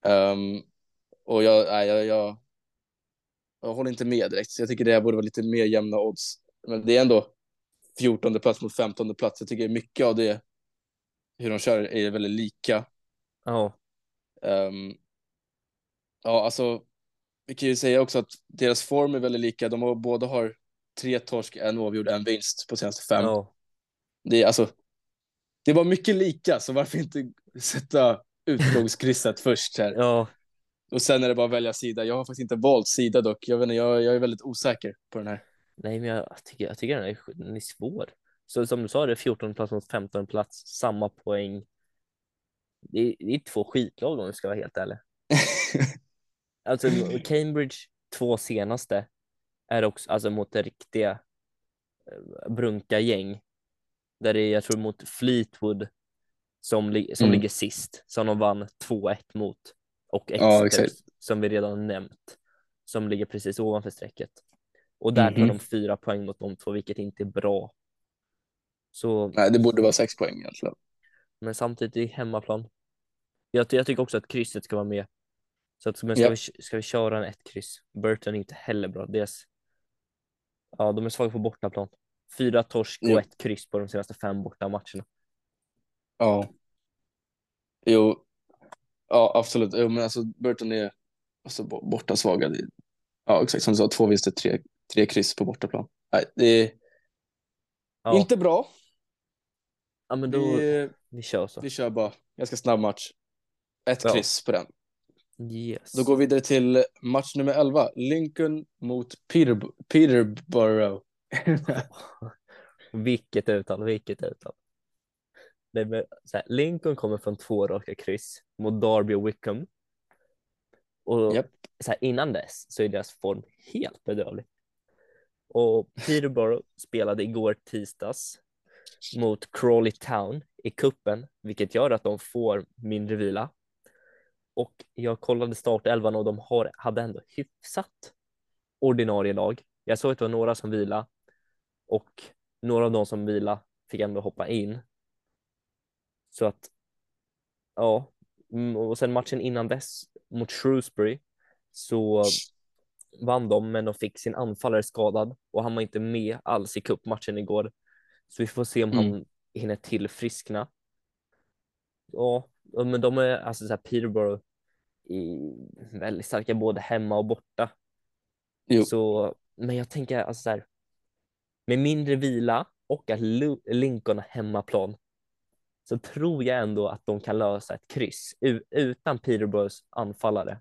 Ehm, och jag, nej, jag, jag, jag håller inte med direkt, så jag tycker det här borde vara lite mer jämna odds. Men det är ändå 14 plats mot 15 plats. Jag tycker mycket av det, hur de kör, är väldigt lika. ja, Ehm, ja, alltså, vi kan ju säga också att deras form är väldigt lika. De har, båda har tre torsk, en oavgjord, en vinst på senaste fem. Ja, Det är alltså, det var mycket lika, så varför inte sätta utgångskrysset först här? ja, Och sen är det bara att välja sida. Jag har faktiskt inte valt sida dock. Jag vet inte, jag, jag är väldigt osäker på den här. nej, men jag tycker, jag tycker den är, den är svår. Så som du sa, det är 14 plats mot 15 plats, samma poäng. Det är, det är två skitlag om vi ska vara helt ärlig. Alltså Cambridge två senaste är också alltså mot det riktiga eh, brunka gäng. Där det är, jag tror mot Fleetwood som, som Mm. ligger sist, som de vann 2-1 mot. Och Ja, Exeter exakt. som vi redan nämnt, som ligger precis ovanför strecket. Och där tar Mhm. de fyra poäng mot de två, vilket inte är bra. Så, Nej, det borde vara sex poäng egentligen. men samtidigt i hemmaplan. Jag, jag tycker också att krysset ska vara med. Så att, men ska, Ja. vi, ska vi köra en ett kryss? Burton är inte heller bra. Deras, ja, de är svaga på bortaplan. Fyra torsk och Ja. ett kryss på de senaste fem borta matcherna. Ja. Jo, ja absolut. Jo, men alltså Burton är alltså, bo- borta svaga. Ja, exakt som du sa, två vinster, tre, tre kryss på bortaplan. Nej, det är Ja, inte bra. ja men då, vi, Vi, kör så. vi kör bara ganska snabb match. Ett Ja. kryss på den. Yes. Då går vi vidare till match nummer 11. Lincoln mot Peter, Peterborough. Vilket uttal, vilket uttal. Här, Lincoln kommer från två raka kryss mot Derby och Wickham. Och Japp. så här, innan dess så är deras form helt bedrövlig. Och Peterborough spelade igår tisdags mot Crawley Town i kuppen, vilket gör att de får mindre vila. Och jag kollade startelvan och de har, hade ändå hyfsat ordinarie lag. Jag såg att det var några som vila och några av de som vila fick ändå hoppa in. Så att, ja, Mm, och sen matchen innan dess mot Shrewsbury så vann de, men de fick sin anfallare skadad och han var inte med alls i cupmatchen igår. Så vi får se om han Mm. hinner tillfriskna. Ja, men de är alltså så här Peterborough i väldigt starka både hemma och borta. Jo. Så, men jag tänker alltså så här, med mindre vila och att Lincoln har hemmaplan så tror jag ändå att de kan lösa ett kryss utan Peterborough anfallare.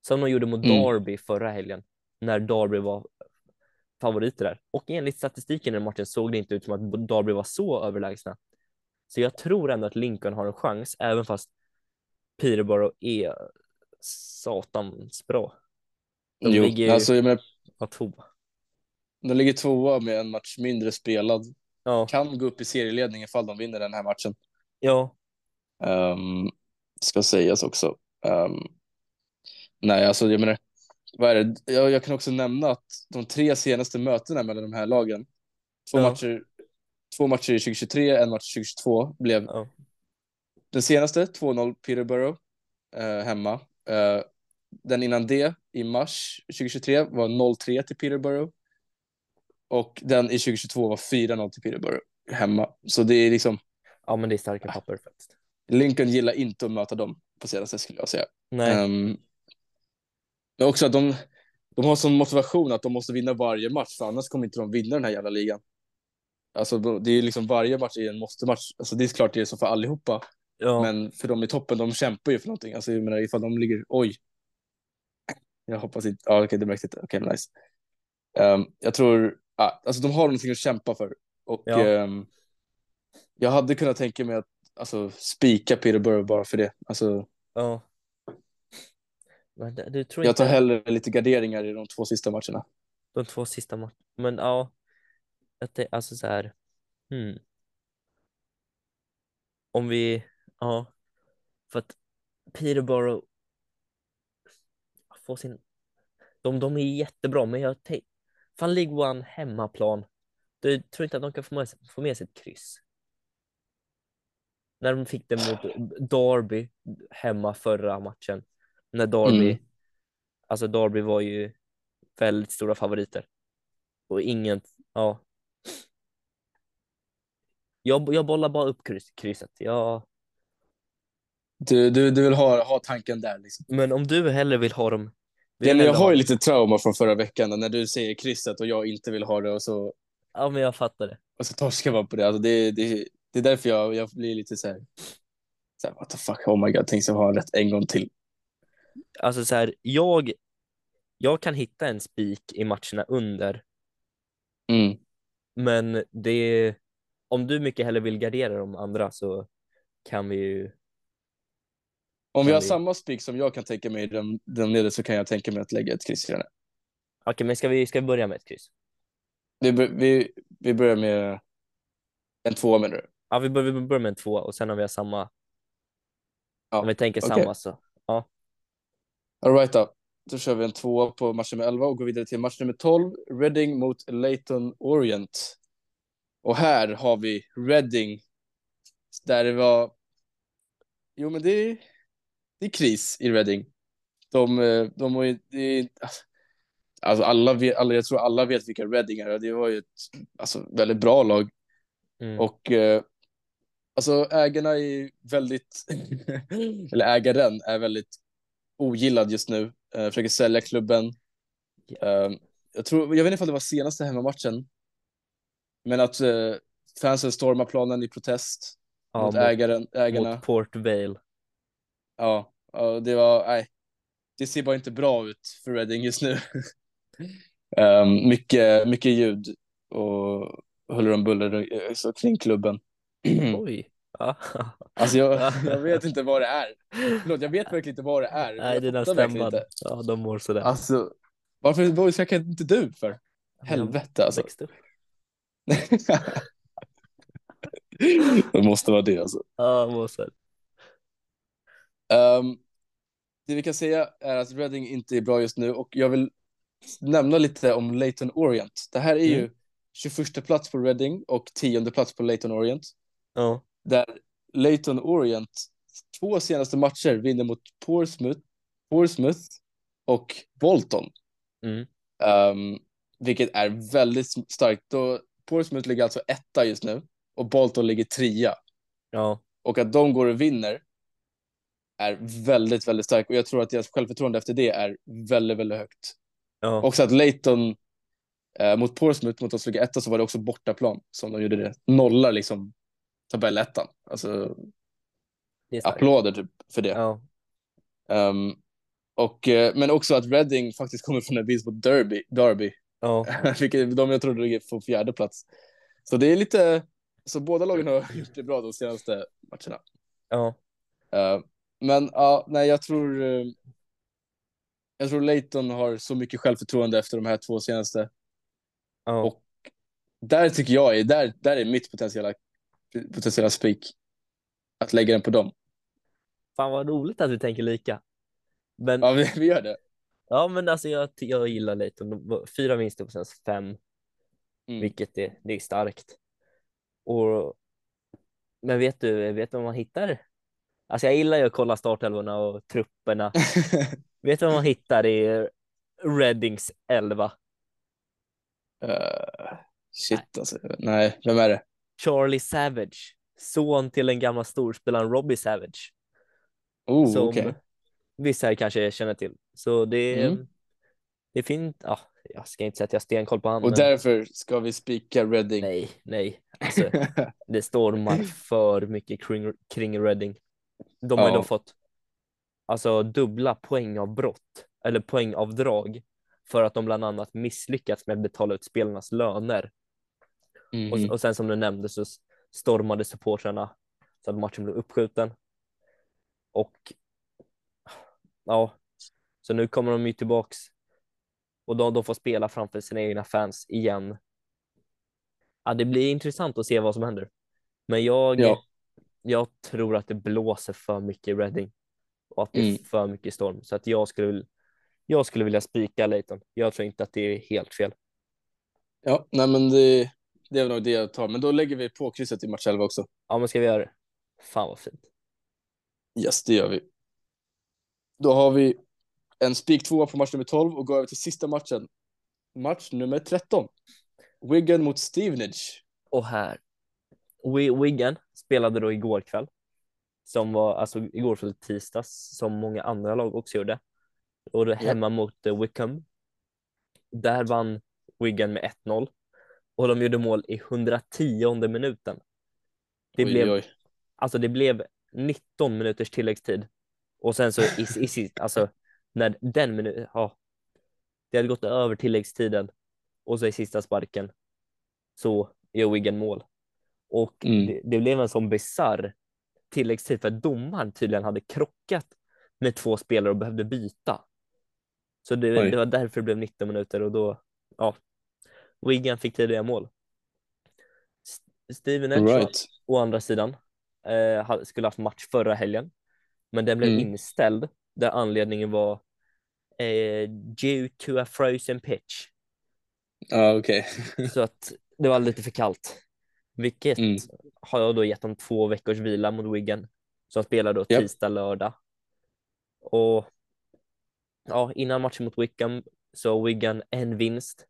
Som de gjorde mot Mm. Derby förra helgen när Derby var favoriter där. Och enligt statistiken i matchen såg det inte ut som att Derby var så överlägsna. Så jag tror ändå att Lincoln har en chans även fast Peterborough är satans bra. De Jo, ligger alltså jag menar, Ja, två. de ligger tvåa med en match mindre spelad. Ja, Kan gå upp i serieledning ifall de vinner den här matchen. ja, Um, ska sägas också. Um, nej, alltså jag menar, vad är det? Jag, jag kan också nämna att de tre senaste mötena mellan de här lagen, två, Ja. matcher, två matcher i 2023, en match 2022, blev ja, den senaste 2-0 Peterborough eh, hemma. Eh, den innan det, i mars 2023, var 0-3 till Peterborough. Och den i 2022 var 4-0 till Peterborough hemma. Så det är liksom, ja, men det är starka papper faktiskt. Lincoln gillar inte att möta dem på senaste skulle jag säga. Nej, Um, men också att de, de har sån motivation att de måste vinna varje match, för annars kommer inte de vinna den här jävla ligan. Alltså de- det är liksom varje match är en måste-match. Alltså det är klart det är så för allihopa, ja, men för de i toppen, de kämpar ju för någonting. Alltså jag menar ifall de ligger, oj. Jag hoppas inte, ja okej det märks inte, okej men nice. Um, jag tror, ja, alltså de har någonting att kämpa för. Och Ja. ehm, jag hade kunnat tänka mig att alltså, spika Peterborough bara för det. Alltså, ja. Men du tror jag inte tar hellre lite garderingar i de två sista matcherna. de två sista matcherna? Men ja, att det, alltså så här, hmm. Om vi, ja, för att Peterborough får sin, de, de är jättebra, men jag tänker, fan League One hemmaplan, du tror inte att de kan få med, sig- få med sig ett kryss? När de fick det mot Derby hemma förra matchen, när Derby, Mm. alltså Derby var ju väldigt stora favoriter. Och ingen, ja. Jag, jag bollar bara upp kryss, krysset. Jag, Du, du, du vill ha, ha tanken där liksom. Men om du hellre vill ha dem... vill Ja, men jag har ha- ju lite trauma från förra veckan när du säger krysset och jag inte vill ha det och så, Ja, men jag fattar det. och så torskar man på det. Alltså det, det, det är därför jag, jag blir lite så här, så här, what the fuck, oh my god, tänk så jag har rätt en gång till. Alltså så här, jag, jag kan hitta en spik i matcherna under, Mm. men det, om du mycket hellre vill gardera de andra så kan vi ju... Om vi har samma spik som jag kan tänka mig den, den nere så kan jag tänka mig att lägga ett kryss i den. här. Okej, men ska vi, ska vi börja med ett kryss? Vi, bör- vi, vi börjar med en tvåa menar du? Ja, vi börjar, vi börjar med en två och sen om vi har samma, Ja, om vi tänker okej. samma så. All right då. Då kör vi en tvåa på match nummer 11 och går vidare till match nummer 12. Reading mot Leighton Orient. Och här har vi Reading. Där det var... Jo, men det det är kris i Reading. De, eh, de har ju... Det. Alltså alla vet, alla, jag tror alla vet vilka Reading är. Det var ju ett alltså, väldigt bra lag. Mm. Och eh, alltså ägarna är väldigt, eller ägaren är väldigt ogillad just nu. Eh, försöker sälja klubben. Eh, jag, tror, jag vet inte om det var senaste hemmamatchen. Men att eh, fansen stormar planen i protest ja, mot, mot, ägaren, ägarna. mot Port Vale. Ja, det var, nej. Det ser bara inte bra ut för Reading just nu. um, mycket, mycket ljud och huller om buller eh, så kring klubben. Oj. Ja. Alltså jag, jag vet inte vad det är. Förlåt, jag vet verkligen inte vad det är. Nej, stämman. inte. Ja, de mår sådär. Alltså, varför käkar inte du för? Helvete alltså. Det måste vara det alltså. Ja, mår sådär. Det vi kan säga är att Reading inte är bra just nu och jag vill nämna lite om Leighton Orient. Det här är ju Mm. 21 plats på Reading och 10 plats på Leighton Orient. Ja. Där Leighton Orient två senaste matcher vinner mot Portsmouth, Portsmouth och Bolton. Mm. Ehm, vilket är väldigt starkt. Då Portsmouth ligger alltså etta just nu och Bolton ligger trea. Ja. Och att de går och vinner är väldigt, väldigt starkt. Och jag tror att deras självförtroende efter det är väldigt, väldigt högt. Ja. Också att Leighton eh, mot Portsmouth, mot oss ligger etta, så var det också bortaplan som de gjorde det. Nollar liksom tabellettan. Alltså applåder typ för det. Ja. Ehm, och, eh, men också att Reading faktiskt kommer från en vinst mot Derby, Derby Ja. vilket de jag trodde ligger på fjärde plats. Så det är lite, så båda lagen har gjort det bra de senaste matcherna. Ja. Eh, men ja, nej, jag tror. eh, jag tror Leighton har så mycket självförtroende efter de här två senaste. Ja. Och- Där tycker jag är, där, där är mitt potentiella, potentiella spik. Att lägga den på dem. Fan vad roligt att vi tänker lika. Men Ja, vi, vi gör det. Ja, men alltså jag, jag gillar Leighton. Fyra vinster på senaste fem, Mm. vilket är, det är starkt. Och, men vet du, vet du vad man hittar? Alltså jag gillar ju att kolla startelvorna och trupperna. vet du vad man hittar i Reddings elva? Eh, shit alltså. Nej, vem är det? Charlie Savage, son till den gamla storspelaren Robbie Savage, Oh, som okej. vissa här kanske känner till. Så det är, Mm. det är fint. Ja, jag ska inte säga att jag har stenkoll på honom. Och därför ska vi spika Reading. Nej, nej. Alltså, det stormar för mycket kring, kring Reading. De har ju Ja. då fått alltså dubbla poängavbrott eller poängavdrag för att de bland annat misslyckats med att betala ut spelarnas löner. Mhm. Och, och sen som du nämnde så stormade supportrarna så att matchen blev uppskjuten. Och ja, så nu kommer de ju tillbaks och de, de får spela framför sina egna fans igen. Ja, det blir intressant att se vad som händer. Men jag, Ja. Jag tror att det blåser för mycket i Reading och att det är Mm. för mycket storm så att jag skulle, jag skulle vilja spika Leighton. Jag tror inte att det är helt fel. Ja, nej men det, det är nog det jag tar. Men då lägger vi på krysset i match 11 också. Ja, men ska vi göra det? Fan vad fint. Yes, det gör vi. Då har vi en spik tvåa på match nummer 12 och går över till sista matchen. Match nummer 13. Wigan mot Stevenage. Och här. Wi- Wigan spelade då igår kväll. som var alltså igår för tisdags som många andra lag också gjorde. Och det hemma mot uh, Wickham. Där vann Wigan med 1-0 och de gjorde mål i 110 minuten. Det oj, blev oj. alltså det blev 19 minuters tilläggstid och sen så i, i, alltså när den minuten, ja, det hade gått över tilläggstiden och så i sista sparken så gör Wigan mål. Och Mm. det, det blev en sån bisarr tilläggstid för att domaren tydligen hade krockat med två spelare och behövde byta. Så det, det var därför det blev 19 minuter och då, ja, Wigan fick tidiga mål. Steven Edge right. å andra sidan eh, skulle haft match förra helgen, men den blev Mm. inställd där anledningen var eh, due to a frozen pitch. Ja, okej. Så att det var lite för kallt. Vilket Mm. har jag då gett dem två veckors vila mot Wigan som spelar då Japp. tisdag, lördag. Och ja, innan matchen mot Wickham så har Wigan en vinst.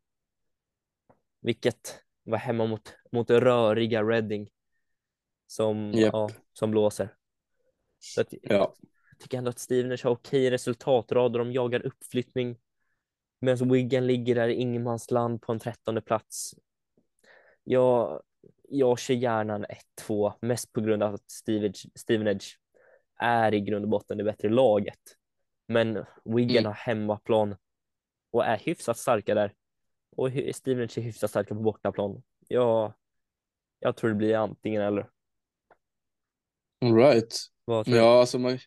Vilket var hemma mot, mot röriga Reading som, Japp. ja, som blåser. Så att, Ja. jag tycker ändå att Stevenage har okej resultatrad och de jagar uppflyttning. Medan Wigan ligger där i ingenmansland på en trettonde plats. Jag, jag kör gärna en 1-2, mest på grund av att Stevenage, är i grund och botten det bättre laget. Men Wigan Mm. har hemmaplan och är hyfsat starka där. Och Stevenage är hyfsat starka på bortaplan. Jag, jag tror det blir antingen eller. All right. Vad tror du? Ja, alltså, man...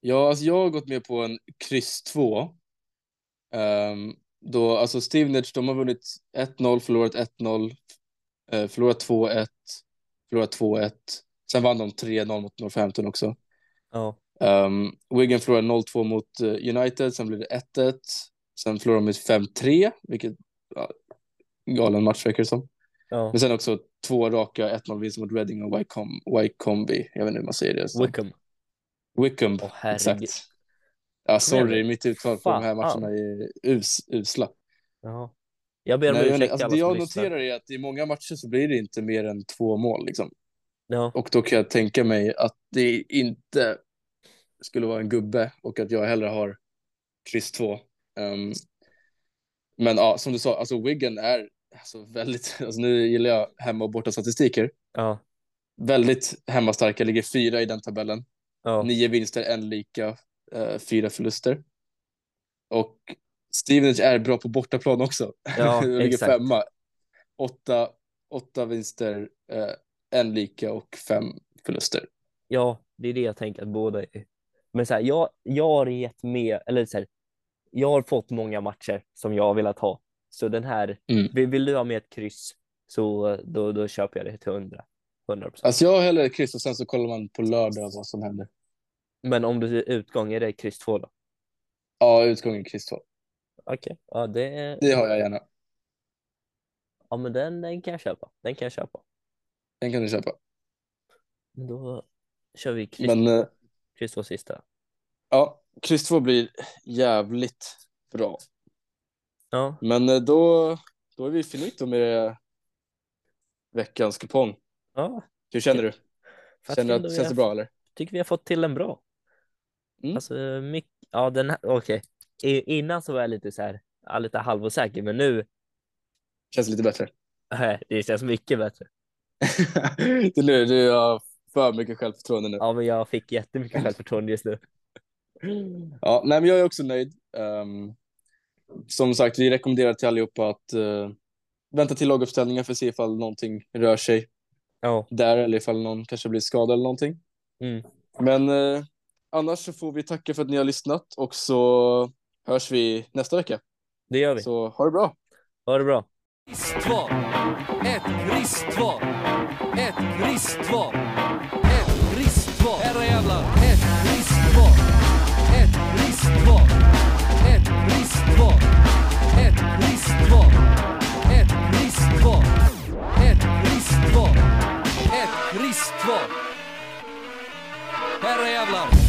ja, alltså jag har gått med på en kryss 2. Um, då, alltså Stevenage, de har vunnit 1-0, förlorat 1-0, eh, förlorat 2-1, förlorat 2-1. Sen vann de 3-0 mot Northampton också. Ja, Um, Wigan förlorade 0-2 mot eh, United, sen blev det 1-1. Sen förlorade de med 5-3, vilket ja, galen match verkar det som. ja. Men sen också två raka 1-0 vinster mot Reading och Wycombe. Wycombe. Jag vet inte hur man säger det. Så. Wickham. Wickham, herregud. exakt. Ja, sorry, mitt uttal på de här matcherna är us, usla. Ja. Jag ber om Nej, jag, ursäkt alltså, det jag lyssnar. noterar är att i många matcher så blir det inte mer än två mål. Liksom. Ja, Och då kan jag tänka mig att det inte skulle vara en gubbe och att jag hellre har kryss 2. Um, men ja, som du sa, alltså Wigan är alltså, väldigt, alltså, nu gillar jag hemma och borta statistiker. ja, Väldigt hemmastarka, ligger fyra i den tabellen. ja. Nio vinster, en lika, eh, fyra förluster. Och Stevenage är bra på bortaplan också. Ja, ligger femma. Åtta, åtta vinster, eh, en lika och fem förluster. Ja, det är det jag tänker att båda är. Men så här, jag, jag har gett med, eller så här, jag har fått många matcher som jag har velat ha. Så den här, Mm. vill, vill du ha med ett kryss så då, då köper jag det till 100. 100 procent. Alltså jag har hellre kryss och sen så kollar man på lördag vad som händer. Men om du utgång, är det kryss 2 då? Ja, utgången kryss 2. Okej, ja det, Det har jag gärna. ja men den, den kan jag köpa. Den kan jag köpa. Den kan du köpa. Då kör vi kryss, Men eh, kryss 2 sista. ja, kryss 2 blir jävligt bra. Ja, Men eh, då, då är vi finito med veckans kupong. ja. Hur känner du? För Känner du att det känns har- det bra eller? tycker vi har fått till en bra. Mm. Alltså, mycket, ja den här, okej. I- Innan så var jag lite så här, ja, lite halvosäker, men nu, Känns lite bättre. det känns mycket bättre. nu, du har för mycket självförtroende nu. Ja, men jag fick jättemycket självförtroende just nu. Ja, nej, men jag är också nöjd. Ehm, som sagt, vi rekommenderar till allihopa att eh, vänta till laguppställningar för att se ifall någonting rör sig Ja, där eller ifall någon kanske blir skadad eller någonting. mm. Men eh, annars så får vi tacka för att ni har lyssnat och så hörs vi nästa vecka. Det gör vi. Så ha det bra. Ha det bra. Ett, Ett två. Ett kristval. Ett kristval. Herre jävlar. Ett kristval. Ett kristval. Ett kristval. Ett kristval. Ett kristval. Ett kristval. Ett kristval. Herre jävlar.